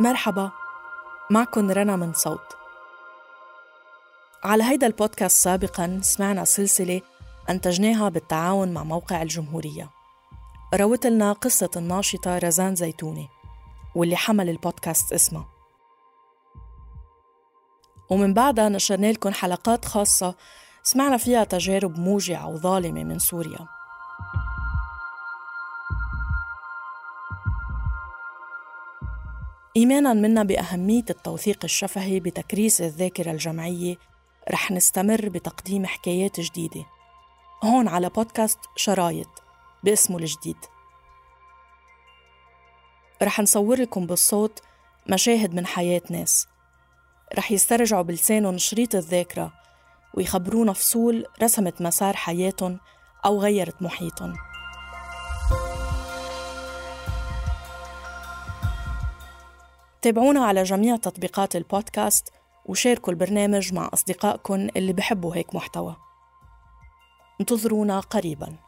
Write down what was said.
مرحبا معكم رنا من صوت. على هيدا البودكاست سابقا سمعنا سلسلة أنتجناها بالتعاون مع موقع الجمهورية. روت لنا قصة الناشطة رزان زيتوني واللي حمل البودكاست اسمها. ومن بعدها نشرنا لكم حلقات خاصة سمعنا فيها تجارب موجعة وظالمة من سوريا. إيمانا منا بأهمية التوثيق الشفهي بتكريس الذاكرة الجمعية رح نستمر بتقديم حكايات جديدة. هون على بودكاست شرايط باسمه الجديد. رح نصور لكم بالصوت مشاهد من حياة ناس. رح يسترجعوا بلسانهم شريط الذاكرة ويخبرونا فصول رسمت مسار حياتهم أو غيرت محيطهم. تابعونا على جميع تطبيقات البودكاست وشاركوا البرنامج مع أصدقائكم اللي بحبوا هيك محتوى. انتظرونا قريباً.